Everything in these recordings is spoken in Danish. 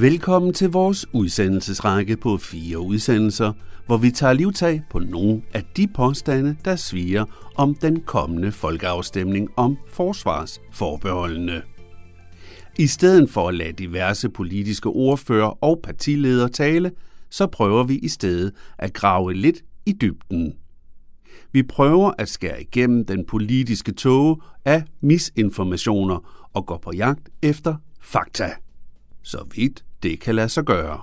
Velkommen til vores udsendelsesrække på fire udsendelser, hvor vi tager livtag på nogle af de påstande, der sviger om den kommende folkeafstemning om forsvarsforbeholdene. I stedet for at lade diverse politiske ordfører og partiledere tale, så prøver vi i stedet at grave lidt i dybden. Vi prøver at skære igennem den politiske tåge af misinformationer og går på jagt efter fakta. Så vidt det kan lade sig gøre.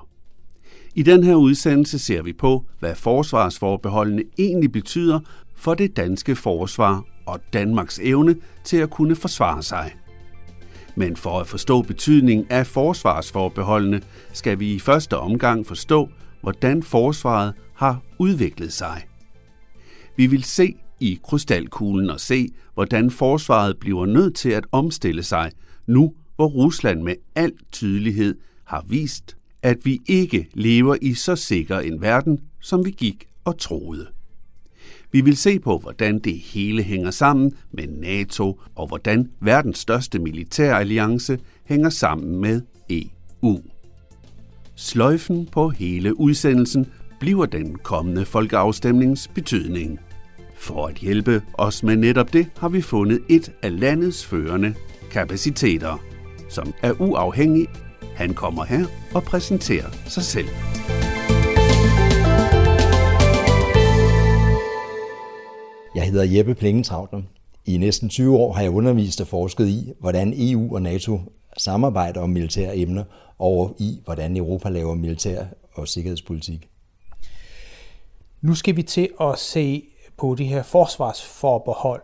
I den her udsendelse ser vi på, hvad forsvarsforbeholdene egentlig betyder for det danske forsvar og Danmarks evne til at kunne forsvare sig. Men for at forstå betydningen af forsvarsforbeholdene, skal vi i første omgang forstå, hvordan forsvaret har udviklet sig. Vi vil se i krystalkuglen og se, hvordan forsvaret bliver nødt til at omstille sig, nu hvor Rusland med al tydelighed har vist, at vi ikke lever i så sikker en verden, som vi gik og troede. Vi vil se på, hvordan det hele hænger sammen med NATO, og hvordan verdens største militæralliance hænger sammen med EU. Sløjfen på hele udsendelsen bliver den kommende folkeafstemnings betydning. For at hjælpe os med netop det, har vi fundet et af landets førende kapaciteter, som er uafhængig. Han kommer her og præsenterer sig selv. Jeg hedder Jeppe Plingentrautner. I næsten 20 år har jeg undervist og forsket i, hvordan EU og NATO samarbejder om militære emner, og i, hvordan Europa laver militær og sikkerhedspolitik. Nu skal vi til at se på det her forsvarsforbehold.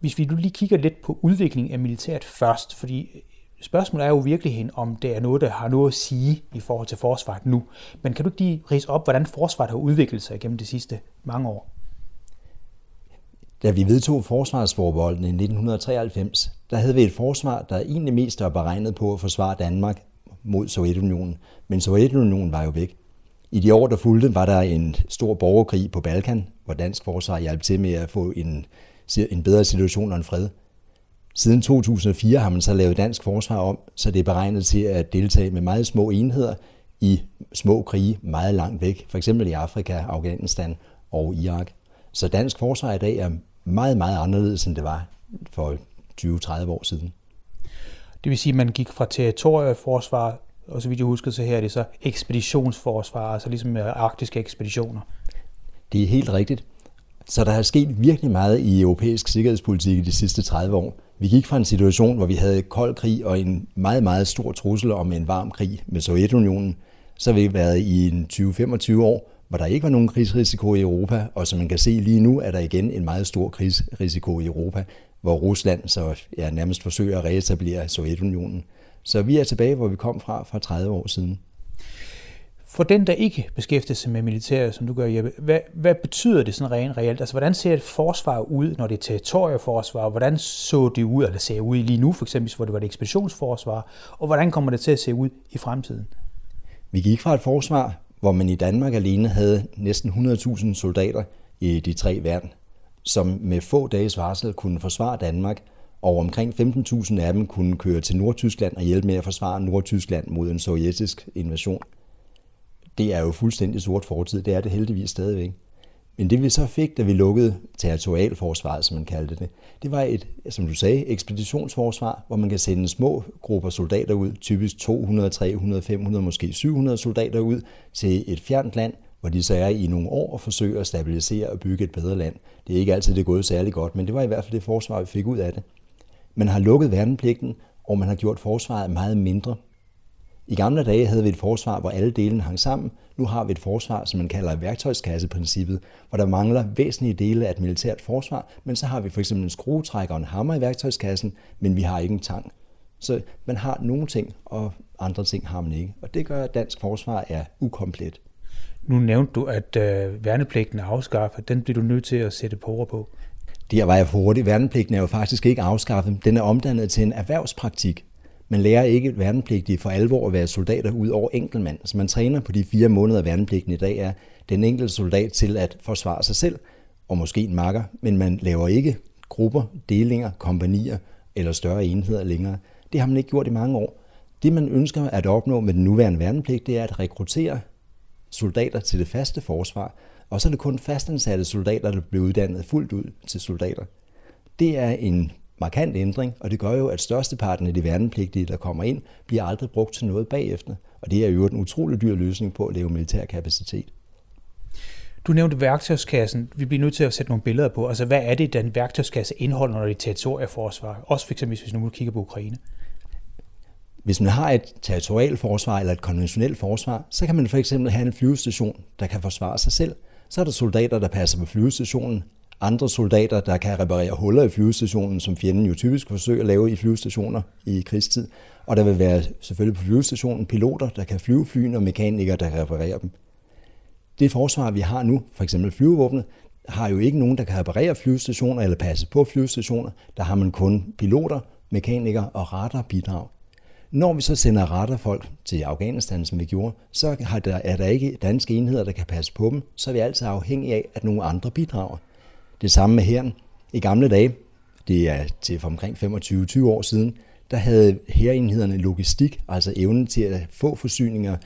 Hvis vi nu lige kigger lidt på udviklingen af militæret først, fordi spørgsmålet er jo virkelig, om det er noget, der har noget at sige i forhold til forsvaret nu. Men kan du ikke lige rise op, hvordan forsvaret har udviklet sig gennem de sidste mange år? Da vi vedtog forsvarsforbeholden i 1993, der havde vi et forsvar, der egentlig mest var beregnet på at forsvare Danmark mod Sovjetunionen. Men Sovjetunionen var jo væk. I de år, der fulgte, var der en stor borgerkrig på Balkan, hvor dansk forsvar hjalp til med at få en, en bedre situation og en fred. Siden 2004 har man så lavet dansk forsvar om, så det er beregnet til at deltage med meget små enheder i små krige meget langt væk, f.eks. i Afrika, Afghanistan og Irak. Så dansk forsvar i dag er meget, meget anderledes, end det var for 20-30 år siden. Det vil sige, at man gik fra territorieforsvar, og så vidt jeg husker, så her er det så ekspeditionsforsvar, altså ligesom med arktiske ekspeditioner. Det er helt rigtigt. Så der er sket virkelig meget i europæisk sikkerhedspolitik i de sidste 30 år. Vi gik fra en situation, hvor vi havde kold krig og en meget, meget stor trussel om en varm krig med Sovjetunionen. Så har vi været i en 20-25 år, hvor der ikke var nogen krigsrisiko i Europa, og som man kan se lige nu, er der igen en meget stor krigsrisiko i Europa, hvor Rusland så ja, nærmest forsøger at reetablere Sovjetunionen. Så vi er tilbage, hvor vi kom fra for 30 år siden. For den, der ikke beskæftiger sig med militæret, som du gør, Jeppe, hvad, hvad betyder det sådan rent reelt? Altså, hvordan ser et forsvar ud, når det er territorieforsvar? Hvordan så det ud, eller ser ud lige nu, for eksempel, hvor det var et ekspeditionsforsvar? Og hvordan kommer det til at se ud i fremtiden? Vi gik fra et forsvar, hvor man i Danmark alene havde næsten 100.000 soldater i de tre værn, som med få dages varsel kunne forsvare Danmark, og omkring 15.000 af dem kunne køre til Nordtyskland og hjælpe med at forsvare Nordtyskland mod en sovjetisk invasion. Det er jo fuldstændig sort fortid, det er det heldigvis stadigvæk. Men det vi så fik, da vi lukkede territorialforsvaret, som man kaldte det, det var et, som du sagde, ekspeditionsforsvar, hvor man kan sende små grupper soldater ud, typisk 200, 300, 500, måske 700 soldater ud til et fjernt land, hvor de så er i nogle år og forsøger at stabilisere og bygge et bedre land. Det er ikke altid det er gået særlig godt, men det var i hvert fald det forsvar, vi fik ud af det. Man har lukket værnepligten, og man har gjort forsvaret meget mindre. I gamle dage havde vi et forsvar, hvor alle delene hang sammen. Nu har vi et forsvar, som man kalder værktøjskasseprincippet, hvor der mangler væsentlige dele af et militært forsvar, men så har vi for eksempel en skruetrækker og en hammer i værktøjskassen, men vi har ikke en tang. Så man har nogle ting, og andre ting har man ikke. Og det gør, at dansk forsvar er ukomplet. Nu nævnte du, at øh, værnepligten er afskaffet. Den bliver du nødt til at sætte på på. Det var jeg for hurtigt. Værnepligten er jo faktisk ikke afskaffet. Den er omdannet til en erhvervspraktik. Man lærer ikke værnepligtige for alvor at være soldater ud over enkeltmand. Så man træner på de fire måneder værnepligten i dag er den enkelte soldat til at forsvare sig selv, og måske en makker, men man laver ikke grupper, delinger, kompanier eller større enheder længere. Det har man ikke gjort i mange år. Det, man ønsker at opnå med den nuværende værnepligt, det er at rekruttere soldater til det faste forsvar, og så er det kun fastansatte soldater, der bliver uddannet fuldt ud til soldater. Det er en markant ændring, og det gør jo, at størsteparten af de værnepligtige, der kommer ind, bliver aldrig brugt til noget bagefter. Og det er jo en utrolig dyr løsning på at lave militær kapacitet. Du nævnte værktøjskassen. Vi bliver nødt til at sætte nogle billeder på. Altså, hvad er det, den værktøjskasse indeholder, når det er territorieforsvar? Også eksempel, hvis vi nu kigger på Ukraine. Hvis man har et territorialforsvar eller et konventionelt forsvar, så kan man for eksempel have en flyvestation, der kan forsvare sig selv. Så er der soldater, der passer på flyvestationen, andre soldater, der kan reparere huller i flyvestationen, som fjenden jo typisk forsøger at lave i flyvestationer i krigstid. Og der vil være selvfølgelig på flyvestationen piloter, der kan flyve flyene, og mekanikere, der kan reparere dem. Det forsvar, vi har nu, for eksempel flyvevåbnet, har jo ikke nogen, der kan reparere flyvestationer eller passe på flyvestationer. Der har man kun piloter, mekanikere og radarbidrag. Når vi så sender radarfolk til Afghanistan, som vi gjorde, så er der ikke danske enheder, der kan passe på dem. Så er vi altid afhængige af, at nogle andre bidrager. Det samme med herren. I gamle dage, det er til for omkring 25-20 år siden, der havde herenhederne logistik, altså evnen til at få forsyninger,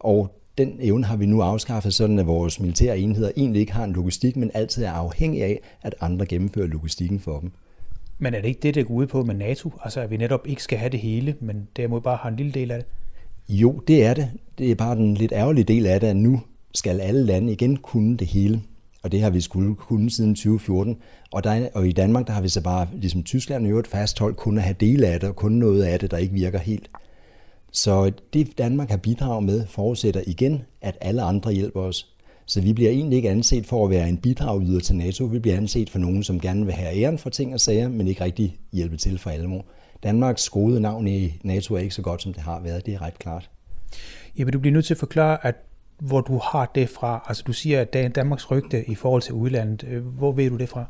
og den evne har vi nu afskaffet, sådan at vores militære enheder egentlig ikke har en logistik, men altid er afhængige af, at andre gennemfører logistikken for dem. Men er det ikke det, der går ud på med NATO? Altså at vi netop ikke skal have det hele, men derimod bare har en lille del af det? Jo, det er det. Det er bare den lidt ærgerlige del af det, at nu skal alle lande igen kunne det hele. Og det har vi skulle kunne siden 2014. Og, der, og i Danmark, der har vi så bare, ligesom Tyskland i øvrigt, fastholdt kun at have dele af det, og kun noget af det, der ikke virker helt. Så det Danmark har bidraget med, forudsætter igen, at alle andre hjælper os. Så vi bliver egentlig ikke anset for at være en bidragyder til NATO. Vi bliver anset for nogen, som gerne vil have æren for ting og sager, men ikke rigtig hjælpe til for alvor. Danmarks gode navn i NATO er ikke så godt, som det har været. Det er ret klart. Ja, men du bliver nødt til at forklare, at hvor du har det fra. Altså du siger, at Danmarks rygte i forhold til udlandet. Øh, hvor ved du det fra?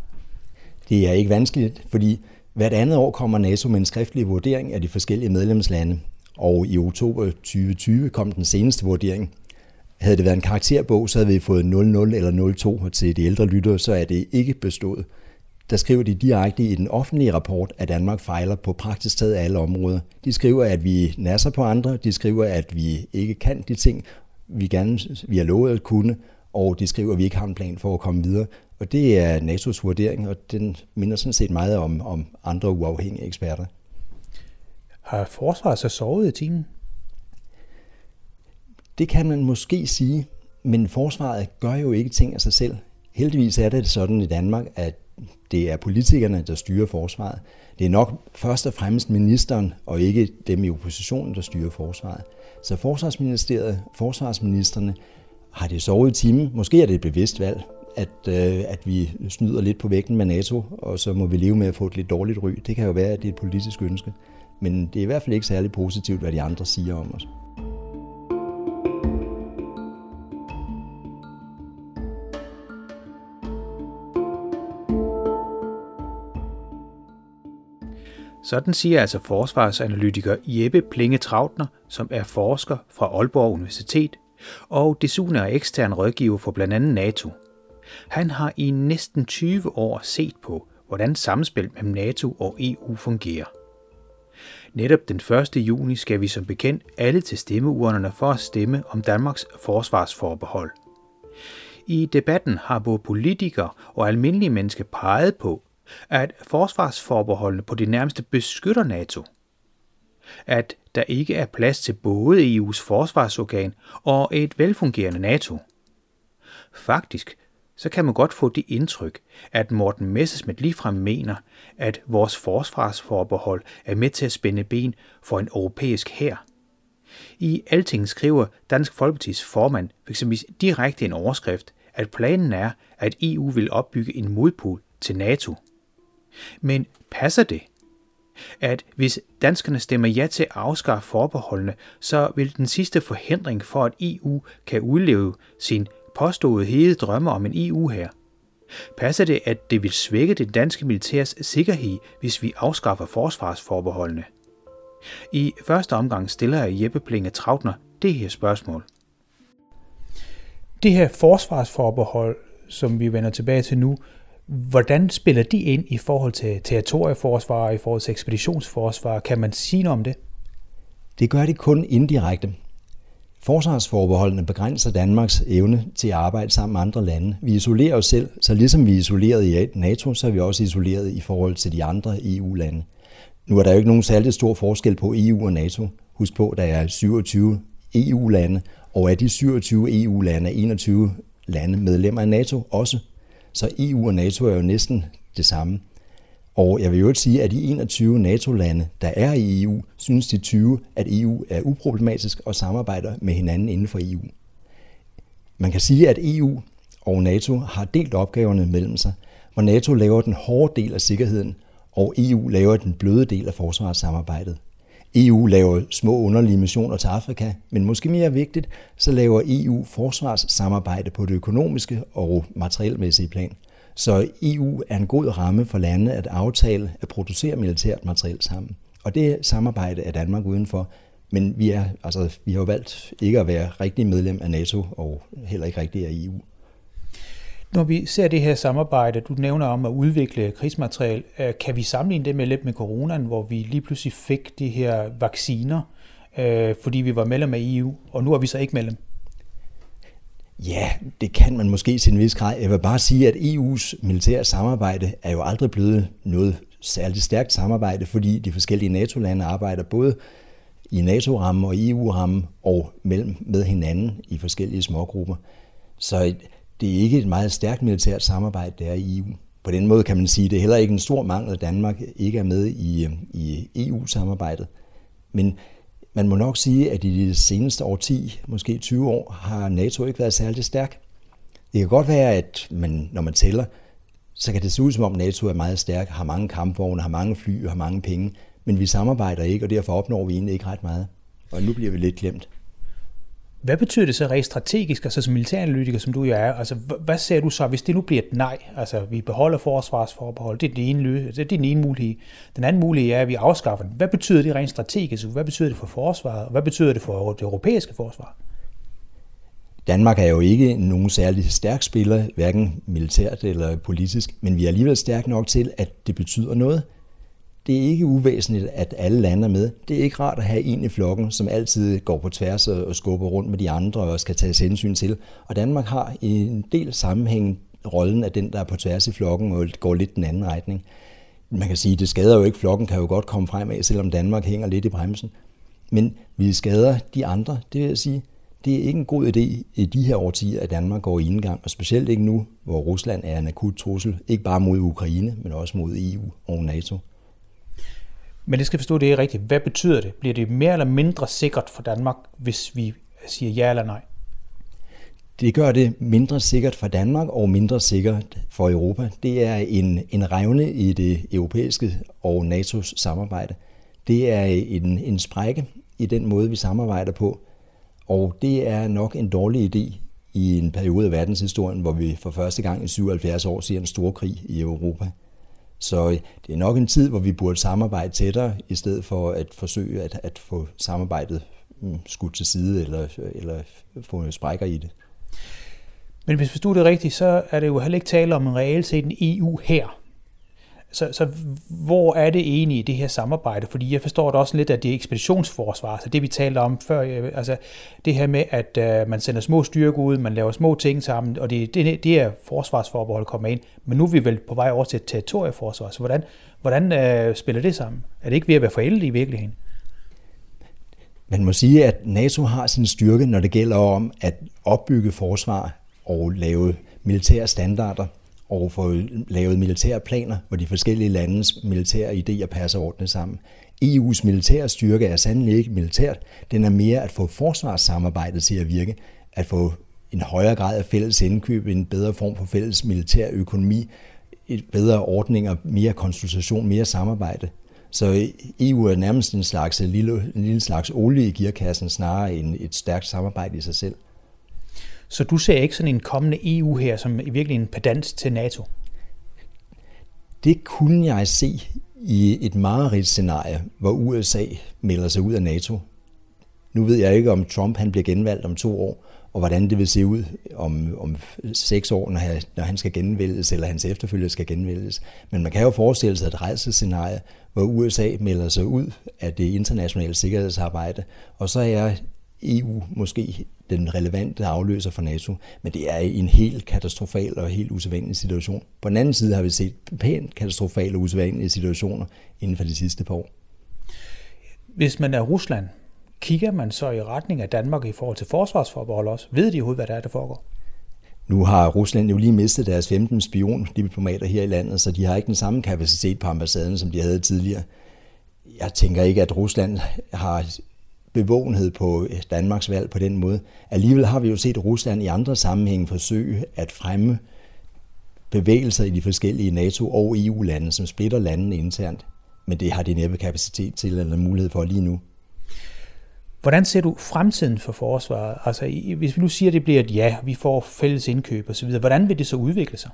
Det er ikke vanskeligt, fordi hvert andet år kommer NATO med en skriftlig vurdering af de forskellige medlemslande. Og i oktober 2020 kom den seneste vurdering. Havde det været en karakterbog, så havde vi fået 00 eller 02 til de ældre lyttere, så er det ikke bestået. Der skriver de direkte i den offentlige rapport, at Danmark fejler på praktisk taget alle områder. De skriver, at vi nasser på andre, de skriver, at vi ikke kan de ting, vi, gerne, vi har lovet at kunne, og de skriver, at vi ikke har en plan for at komme videre. Og det er NATO's vurdering, og den minder sådan set meget om, om andre uafhængige eksperter. Har forsvaret så sovet i timen? Det kan man måske sige, men forsvaret gør jo ikke ting af sig selv. Heldigvis er det sådan i Danmark, at det er politikerne, der styrer forsvaret. Det er nok først og fremmest ministeren, og ikke dem i oppositionen, der styrer forsvaret. Så forsvarsministeriet, forsvarsministerne, har det sovet i timen. Måske er det et bevidst valg, at, øh, at vi snyder lidt på vægten med NATO, og så må vi leve med at få et lidt dårligt ry. Det kan jo være, at det er et politisk ønske. Men det er i hvert fald ikke særlig positivt, hvad de andre siger om os. Sådan siger altså forsvarsanalytiker Jeppe Plinge Trautner, som er forsker fra Aalborg Universitet, og desuden er ekstern rådgiver for blandt andet NATO. Han har i næsten 20 år set på, hvordan samspil mellem NATO og EU fungerer. Netop den 1. juni skal vi som bekendt alle til stemmeurnerne for at stemme om Danmarks forsvarsforbehold. I debatten har både politikere og almindelige mennesker peget på, at forsvarsforbeholdene på det nærmeste beskytter NATO. At der ikke er plads til både EU's forsvarsorgan og et velfungerende NATO. Faktisk så kan man godt få det indtryk, at Morten Messerschmidt ligefrem mener, at vores forsvarsforbehold er med til at spænde ben for en europæisk hær. I Alting skriver Dansk Folkepartis formand f.eks. direkte en overskrift, at planen er, at EU vil opbygge en modpol til NATO. Men passer det? At hvis danskerne stemmer ja til at afskaffe forbeholdene, så vil den sidste forhindring for, at EU kan udleve sin påståede hede drømme om en EU her. Passer det, at det vil svække det danske militærs sikkerhed, hvis vi afskaffer forsvarsforbeholdene? I første omgang stiller jeg Jeppe Plinge Trautner det her spørgsmål. Det her forsvarsforbehold, som vi vender tilbage til nu, Hvordan spiller de ind i forhold til territorieforsvar, i forhold til ekspeditionsforsvar? Kan man sige noget om det? Det gør det kun indirekte. Forsvarsforbeholdene begrænser Danmarks evne til at arbejde sammen med andre lande. Vi isolerer os selv, så ligesom vi er isoleret i NATO, så er vi også isoleret i forhold til de andre EU-lande. Nu er der jo ikke nogen særlig stor forskel på EU og NATO. Husk på, der er 27 EU-lande, og af de 27 EU-lande er 21 lande medlemmer af NATO også. Så EU og NATO er jo næsten det samme. Og jeg vil jo sige, at de 21 NATO-lande, der er i EU, synes de 20, at EU er uproblematisk og samarbejder med hinanden inden for EU. Man kan sige, at EU og NATO har delt opgaverne mellem sig, hvor NATO laver den hårde del af sikkerheden, og EU laver den bløde del af forsvarssamarbejdet. EU laver små underlige missioner til Afrika, men måske mere vigtigt, så laver EU forsvarssamarbejde på det økonomiske og materielmæssige plan. Så EU er en god ramme for lande at aftale at producere militært materiel sammen. Og det samarbejde er Danmark udenfor, men vi, er, altså, vi har jo valgt ikke at være rigtig medlem af NATO og heller ikke rigtig af EU. Når vi ser det her samarbejde, du nævner om at udvikle krigsmateriel, øh, kan vi sammenligne det med lidt med coronaen, hvor vi lige pludselig fik de her vacciner, øh, fordi vi var medlem af EU, og nu er vi så ikke medlem? Ja, det kan man måske til en vis grad. Jeg vil bare sige, at EU's militære samarbejde er jo aldrig blevet noget særligt stærkt samarbejde, fordi de forskellige NATO-lande arbejder både i NATO-rammen og EU-rammen og mellem med hinanden i forskellige smågrupper. Så det er ikke et meget stærkt militært samarbejde, der er i EU. På den måde kan man sige, at det er heller ikke en stor mangel, at Danmark ikke er med i, øh, i EU-samarbejdet. Men man må nok sige, at i de seneste år 10, måske 20 år, har NATO ikke været særlig stærk. Det kan godt være, at man, når man tæller, så kan det se ud som om NATO er meget stærk, har mange kampvogne, har mange fly har mange penge, men vi samarbejder ikke, og derfor opnår vi egentlig ikke ret meget. Og nu bliver vi lidt glemt. Hvad betyder det så rent strategisk, altså som militæranalytiker, som du jo er? Altså, hvad ser du så, hvis det nu bliver et nej? Altså, vi beholder forsvarsforbehold, det er den ene, det er den ene mulighed. Den anden mulighed er, at vi afskaffer den. Hvad betyder det rent strategisk? Hvad betyder det for forsvaret? Og hvad betyder det for det europæiske forsvar? Danmark er jo ikke nogen særlig stærk spiller, hverken militært eller politisk, men vi er alligevel stærke nok til, at det betyder noget det er ikke uvæsentligt, at alle lande er med. Det er ikke rart at have en i flokken, som altid går på tværs og skubber rundt med de andre og skal tages hensyn til. Og Danmark har i en del sammenhæng rollen af den, der er på tværs i flokken og går lidt den anden retning. Man kan sige, at det skader jo ikke. Flokken kan jo godt komme frem af, selvom Danmark hænger lidt i bremsen. Men vi skader de andre, det vil jeg sige. Det er ikke en god idé i de her årtier, at Danmark går i indgang, og specielt ikke nu, hvor Rusland er en akut trussel, ikke bare mod Ukraine, men også mod EU og NATO. Men det skal forstå, det er rigtigt. Hvad betyder det? Bliver det mere eller mindre sikkert for Danmark, hvis vi siger ja eller nej? Det gør det mindre sikkert for Danmark og mindre sikkert for Europa. Det er en, en revne i det europæiske og NATO's samarbejde. Det er en, en sprække i den måde, vi samarbejder på. Og det er nok en dårlig idé i en periode af verdenshistorien, hvor vi for første gang i 77 år ser en stor krig i Europa. Så øh, det er nok en tid, hvor vi burde samarbejde tættere, i stedet for at forsøge at, at få samarbejdet mm, skudt til side, eller, eller få sprækker i det. Men hvis vi forstod det rigtigt, så er det jo heller ikke tale om en reelt set en EU her. Så, så hvor er det egentlig i det her samarbejde? Fordi jeg forstår det også lidt, at det er ekspeditionsforsvar, så det vi talte om før, øh, altså det her med, at uh, man sender små styrker ud, man laver små ting sammen, og det, det, det er forsvarsforbehold kommer ind. Men nu er vi vel på vej over til et territorieforsvar, så hvordan, hvordan uh, spiller det sammen? Er det ikke ved at være forældet i virkeligheden? Man må sige, at NATO har sin styrke, når det gælder om at opbygge forsvar og lave militære standarder og få lavet militære planer, hvor de forskellige landes militære idéer passer ordentligt sammen. EU's militære styrke er sandelig ikke militært. Den er mere at få forsvarssamarbejdet til at virke, at få en højere grad af fælles indkøb, en bedre form for fælles militær økonomi, et bedre ordninger, mere konsultation, mere samarbejde. Så EU er nærmest en slags en lille, en lille slags olie i gearkassen, snarere end et stærkt samarbejde i sig selv. Så du ser ikke sådan en kommende EU her som i virkelig en pedant til NATO? Det kunne jeg se i et meget scenarie, hvor USA melder sig ud af NATO. Nu ved jeg ikke, om Trump han bliver genvalgt om to år, og hvordan det vil se ud om, om seks år, når han, når han skal genvælges, eller hans efterfølger skal genvælges. Men man kan jo forestille sig et rejsescenarie, hvor USA melder sig ud af det internationale sikkerhedsarbejde, og så er EU måske den relevante afløser for NATO, men det er en helt katastrofal og helt usædvanlig situation. På den anden side har vi set pænt katastrofale og usædvanlige situationer inden for de sidste par år. Hvis man er Rusland, kigger man så i retning af Danmark i forhold til forsvarsforbehold også? Ved de overhovedet, hvad der er, der foregår? Nu har Rusland jo lige mistet deres 15 spiondiplomater her i landet, så de har ikke den samme kapacitet på ambassaden, som de havde tidligere. Jeg tænker ikke, at Rusland har bevågenhed på Danmarks valg på den måde. Alligevel har vi jo set Rusland i andre sammenhænge forsøge at fremme bevægelser i de forskellige NATO- og EU-lande, som splitter landene internt. Men det har de næppe kapacitet til eller mulighed for lige nu. Hvordan ser du fremtiden for forsvaret? Altså, hvis vi nu siger, at det bliver et ja, vi får fælles indkøb osv., hvordan vil det så udvikle sig?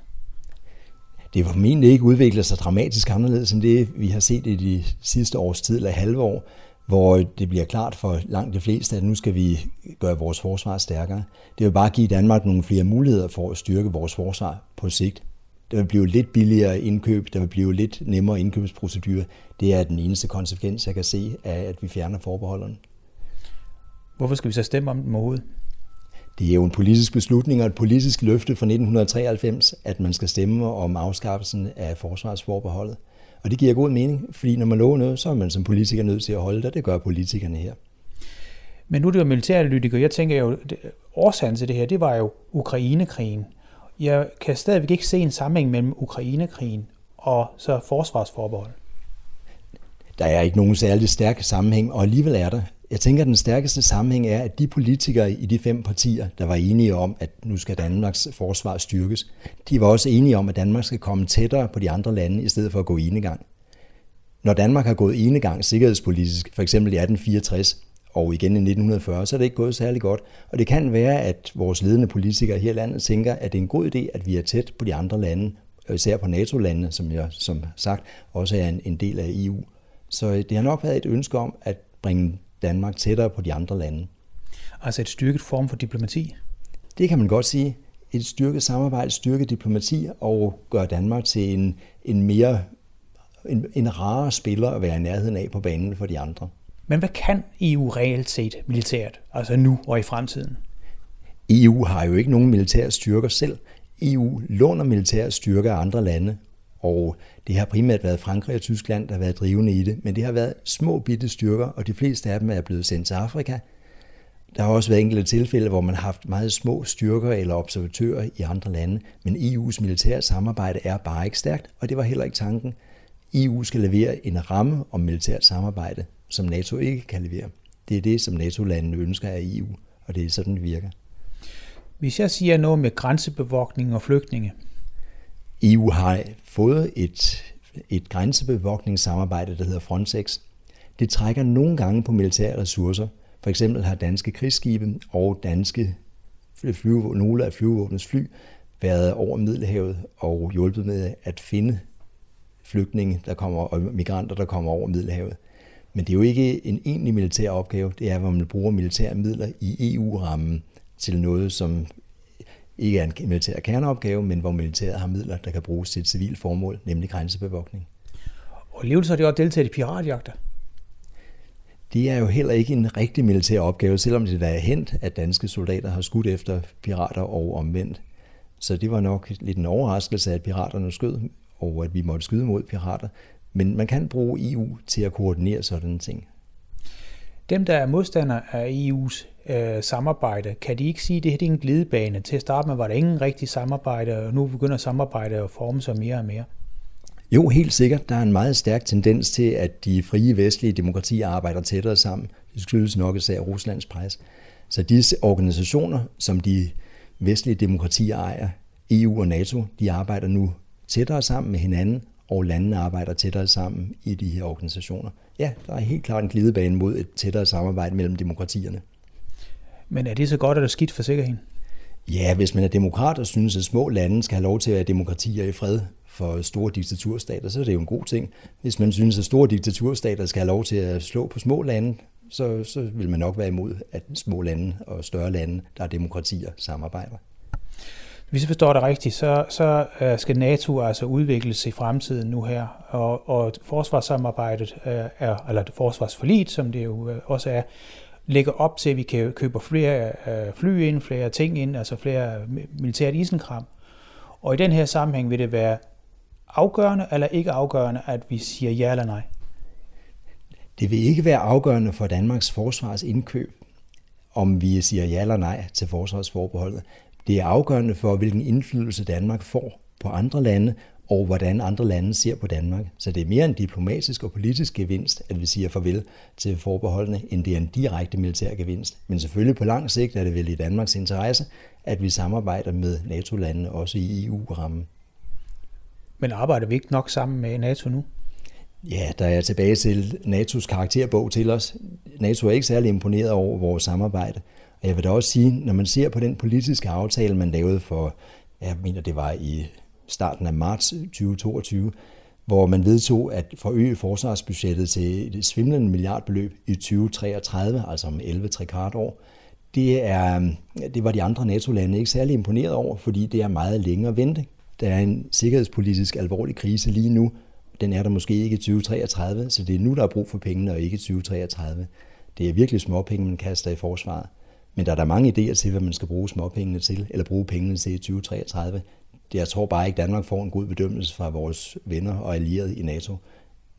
Det vil formentlig ikke udvikle sig dramatisk anderledes end det, vi har set i de sidste års tid eller halve år, hvor det bliver klart for langt de fleste, at nu skal vi gøre vores forsvar stærkere. Det vil bare give Danmark nogle flere muligheder for at styrke vores forsvar på sigt. Der vil blive lidt billigere indkøb, der vil blive lidt nemmere indkøbsprocedurer. Det er den eneste konsekvens, jeg kan se af, at vi fjerner forbeholdene. Hvorfor skal vi så stemme om dem overhovedet? Det er jo en politisk beslutning og et politisk løfte fra 1993, at man skal stemme om afskaffelsen af forsvarsforbeholdet. Og det giver god mening, fordi når man lover noget, så er man som politiker nødt til at holde det, det gør politikerne her. Men nu er det jo militæranalytiker. Jeg tænker jo, årsagen til det her, det var jo Ukrainekrigen. Jeg kan stadigvæk ikke se en sammenhæng mellem Ukrainekrigen og så forsvarsforbehold. Der er ikke nogen særlig stærk sammenhæng, og alligevel er der. Jeg tænker, at den stærkeste sammenhæng er, at de politikere i de fem partier, der var enige om, at nu skal Danmarks forsvar styrkes, de var også enige om, at Danmark skal komme tættere på de andre lande, i stedet for at gå enegang. Når Danmark har gået enegang sikkerhedspolitisk, f.eks. i 1864 og igen i 1940, så er det ikke gået særlig godt. Og det kan være, at vores ledende politikere her i landet tænker, at det er en god idé, at vi er tæt på de andre lande, især på NATO-landene, som jeg som sagt også er en, en del af EU. Så øh, det har nok været et ønske om at bringe Danmark tættere på de andre lande. Altså et styrket form for diplomati? Det kan man godt sige. Et styrket samarbejde, styrket diplomati og gør Danmark til en, en mere en, en rarere spiller at være i nærheden af på banen for de andre. Men hvad kan EU reelt set militært, altså nu og i fremtiden? EU har jo ikke nogen militære styrker selv. EU låner militære styrker af andre lande, og det har primært været Frankrig og Tyskland, der har været drivende i det, men det har været små bitte styrker, og de fleste af dem er blevet sendt til Afrika. Der har også været enkelte tilfælde, hvor man har haft meget små styrker eller observatører i andre lande, men EU's militære samarbejde er bare ikke stærkt, og det var heller ikke tanken. EU skal levere en ramme om militært samarbejde, som NATO ikke kan levere. Det er det, som NATO-landene ønsker af EU, og det er sådan, det virker. Hvis jeg siger noget med grænsebevogtning og flygtninge, EU har fået et, et grænsebevogtningssamarbejde, der hedder Frontex. Det trækker nogle gange på militære ressourcer. For eksempel har danske krigsskibe og danske flyve, nogle af flyvevåbnets fly været over Middelhavet og hjulpet med at finde flygtninge der kommer, og migranter, der kommer over Middelhavet. Men det er jo ikke en egentlig militær opgave. Det er, hvor man bruger militære midler i EU-rammen til noget, som ikke er en militær kerneopgave, men hvor militæret har midler, der kan bruges til et civilt formål, nemlig grænsebevogtning. Og så har de også deltaget i piratjagter. Det er jo heller ikke en rigtig militær opgave, selvom det da er hent, at danske soldater har skudt efter pirater og omvendt. Så det var nok lidt en overraskelse, at piraterne skød, og at vi måtte skyde mod pirater. Men man kan bruge EU til at koordinere sådan ting. Dem, der er modstandere af EU's øh, samarbejde, kan de ikke sige, at det her er en glidebane? Til at starte med var der ingen rigtig samarbejde, og nu begynder samarbejdet at forme sig mere og mere. Jo, helt sikkert. Der er en meget stærk tendens til, at de frie vestlige demokratier arbejder tættere sammen. Det skyldes nok især Ruslands pres. Så disse organisationer, som de vestlige demokratier ejer, EU og NATO, de arbejder nu tættere sammen med hinanden, og landene arbejder tættere sammen i de her organisationer. Ja, der er helt klart en glidebane mod et tættere samarbejde mellem demokratierne. Men er det så godt eller skidt for sikkerheden? Ja, hvis man er demokrat og synes, at små lande skal have lov til at være demokratier i fred for store diktaturstater, så er det jo en god ting. Hvis man synes, at store diktaturstater skal have lov til at slå på små lande, så, så vil man nok være imod, at små lande og større lande, der er demokratier, samarbejder. Hvis jeg forstår det rigtigt, så, så øh, skal NATO altså udvikles i fremtiden nu her, og, og forsvarssamarbejdet øh, er, eller forsvarsforliet, som det jo øh, også er, lægger op til, at vi kan købe flere fly ind, flere ting ind, altså flere militært isenkram. Og i den her sammenhæng vil det være afgørende eller ikke afgørende, at vi siger ja eller nej? Det vil ikke være afgørende for Danmarks forsvarsindkøb, om vi siger ja eller nej til forsvarsforbeholdet. Det er afgørende for, hvilken indflydelse Danmark får på andre lande, og hvordan andre lande ser på Danmark. Så det er mere en diplomatisk og politisk gevinst, at vi siger farvel til forbeholdene, end det er en direkte militær gevinst. Men selvfølgelig på lang sigt er det vel i Danmarks interesse, at vi samarbejder med NATO-landene også i EU-rammen. Men arbejder vi ikke nok sammen med NATO nu? Ja, der er tilbage til NATO's karakterbog til os. NATO er ikke særlig imponeret over vores samarbejde. Og jeg vil da også sige, når man ser på den politiske aftale, man lavede for, jeg mener det var i starten af marts 2022, hvor man vedtog at forøge forsvarsbudgettet til et svimlende milliardbeløb i 2033, altså om 11 kvart år. Det, er, det var de andre NATO-lande ikke særlig imponeret over, fordi det er meget længere at vente. Der er en sikkerhedspolitisk alvorlig krise lige nu. Den er der måske ikke i 2033, så det er nu, der er brug for pengene, og ikke i 2033. Det er virkelig småpenge, man kaster i forsvaret. Men der er der mange idéer til, hvad man skal bruge småpengene til, eller bruge pengene til i 2033. Jeg tror bare ikke, Danmark får en god bedømmelse fra vores venner og allierede i NATO,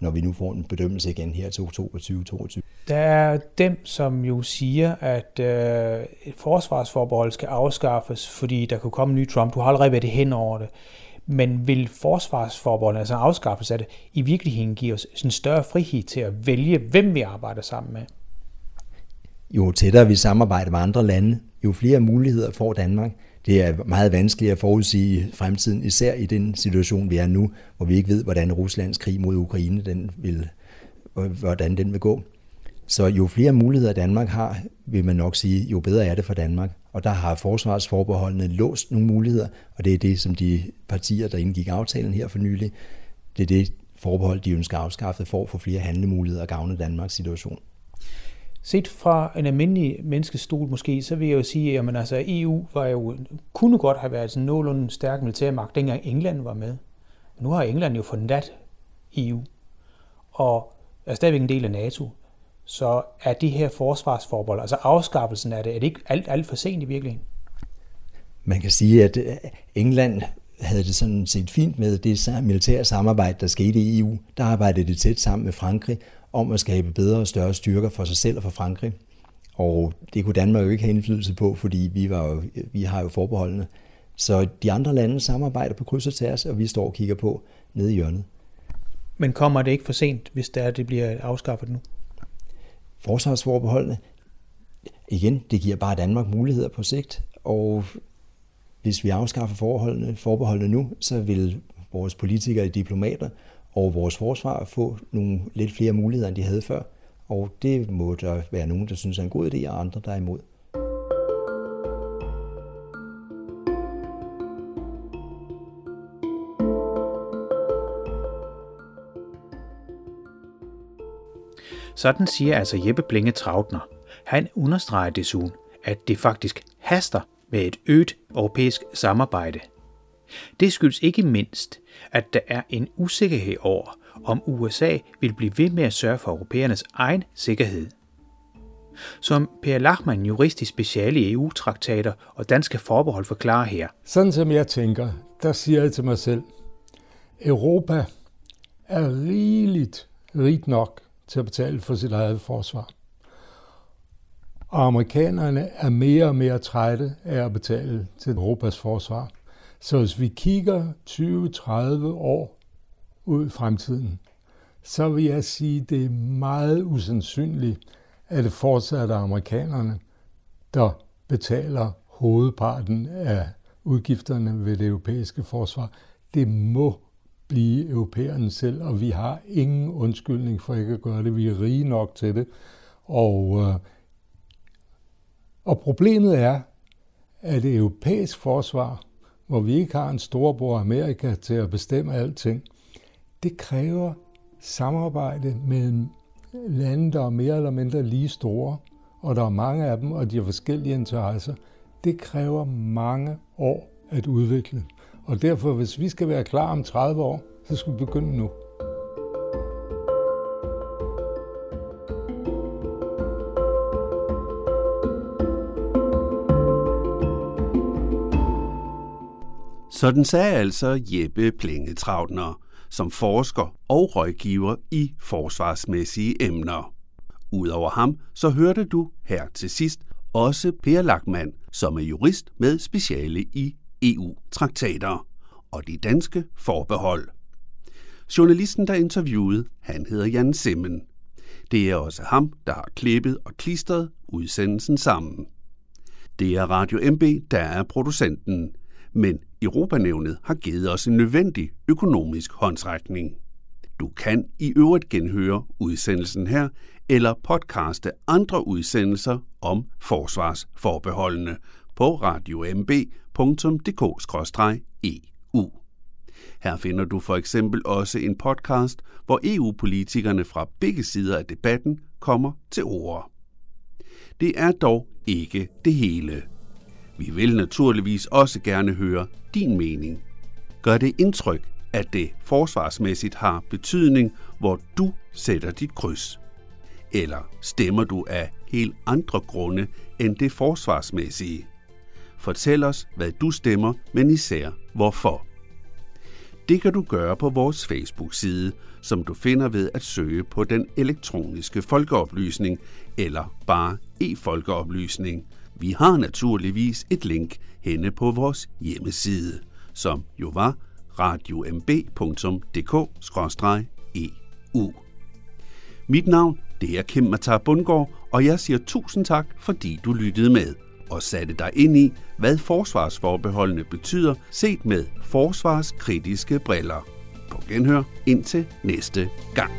når vi nu får en bedømmelse igen her til oktober 2022. Der er dem, som jo siger, at øh, et forsvarsforbehold skal afskaffes, fordi der kunne komme en ny Trump. Du har allerede været det hen over det. Men vil forsvarsforbeholdet, altså afskaffelse af det, i virkeligheden give os en større frihed til at vælge, hvem vi arbejder sammen med? Jo tættere vi samarbejder med andre lande, jo flere muligheder får Danmark. Det er meget vanskeligt at forudsige fremtiden, især i den situation, vi er nu, hvor vi ikke ved, hvordan Ruslands krig mod Ukraine den vil, hvordan den vil gå. Så jo flere muligheder Danmark har, vil man nok sige, jo bedre er det for Danmark. Og der har forsvarsforbeholdene låst nogle muligheder, og det er det, som de partier, der indgik aftalen her for nylig, det er det forbehold, de ønsker afskaffet for at få flere handlemuligheder og gavne Danmarks situation. Set fra en almindelig menneskestol måske, så vil jeg jo sige, at altså, EU var jo, kunne godt have været en nogenlunde stærk militærmagt, dengang England var med. Nu har England jo forladt EU, og er stadigvæk en del af NATO. Så er det her forsvarsforbehold, altså afskaffelsen af det, er det ikke alt, alt for sent i virkeligheden? Man kan sige, at øh, England havde det sådan set fint med det militære samarbejde, der skete i EU. Der arbejdede det tæt sammen med Frankrig om at skabe bedre og større styrker for sig selv og for Frankrig. Og det kunne Danmark jo ikke have indflydelse på, fordi vi, var jo, vi har jo forbeholdene. Så de andre lande samarbejder på kryds og tværs, og vi står og kigger på nede i hjørnet. Men kommer det ikke for sent, hvis det, er, det bliver afskaffet nu? Forsvarsforbeholdene, igen, det giver bare Danmark muligheder på sigt, og hvis vi afskaffer forholdene, forbeholdene nu, så vil vores politikere og diplomater og vores forsvar få nogle lidt flere muligheder, end de havde før. Og det må der være nogen, der synes er en god idé, og andre, der er imod. Sådan siger altså Jeppe Blinge Trautner. Han understreger desuden, at det faktisk haster med et øget europæisk samarbejde. Det skyldes ikke mindst, at der er en usikkerhed over, om USA vil blive ved med at sørge for europæernes egen sikkerhed. Som Per Lachmann, jurist i speciale i EU-traktater og danske forbehold, forklarer her. Sådan som jeg tænker, der siger jeg til mig selv, Europa er rigeligt rigt nok til at betale for sit eget forsvar. Og amerikanerne er mere og mere trætte af at betale til Europas forsvar. Så hvis vi kigger 20-30 år ud i fremtiden, så vil jeg sige, at det er meget usandsynligt, at det fortsat er amerikanerne, der betaler hovedparten af udgifterne ved det europæiske forsvar. Det må blive europæerne selv, og vi har ingen undskyldning for ikke at gøre det. Vi er rige nok til det. Og, øh, og problemet er, at det europæiske forsvar, hvor vi ikke har en storbror Amerika til at bestemme alting, det kræver samarbejde mellem lande, der er mere eller mindre lige store, og der er mange af dem, og de har forskellige interesser. Det kræver mange år at udvikle. Og derfor, hvis vi skal være klar om 30 år, så skal vi begynde nu. Sådan sagde altså Jeppe Plingetrautner, som forsker og rådgiver i forsvarsmæssige emner. Udover ham, så hørte du her til sidst også Per Lackmann, som er jurist med speciale i EU-traktater og de danske forbehold. Journalisten, der interviewede, han hedder Jan Simmen. Det er også ham, der har klippet og klistret udsendelsen sammen. Det er Radio MB, der er producenten, men Europanævnet har givet os en nødvendig økonomisk håndsrækning. Du kan i øvrigt genhøre udsendelsen her, eller podcaste andre udsendelser om forsvarsforbeholdene på radiomb.dk-eu. Her finder du for eksempel også en podcast, hvor EU-politikerne fra begge sider af debatten kommer til ord. Det er dog ikke det hele. Vi vil naturligvis også gerne høre din mening. Gør det indtryk, at det forsvarsmæssigt har betydning, hvor du sætter dit kryds? Eller stemmer du af helt andre grunde end det forsvarsmæssige? Fortæl os, hvad du stemmer, men især hvorfor. Det kan du gøre på vores Facebook-side, som du finder ved at søge på den elektroniske folkeoplysning eller bare e-folkeoplysning. Vi har naturligvis et link henne på vores hjemmeside, som jo var radiomb.dk-eu. Mit navn det er Kim Matar Bundgaard, og jeg siger tusind tak, fordi du lyttede med og satte dig ind i, hvad forsvarsforbeholdene betyder set med forsvarskritiske briller. På genhør indtil næste gang.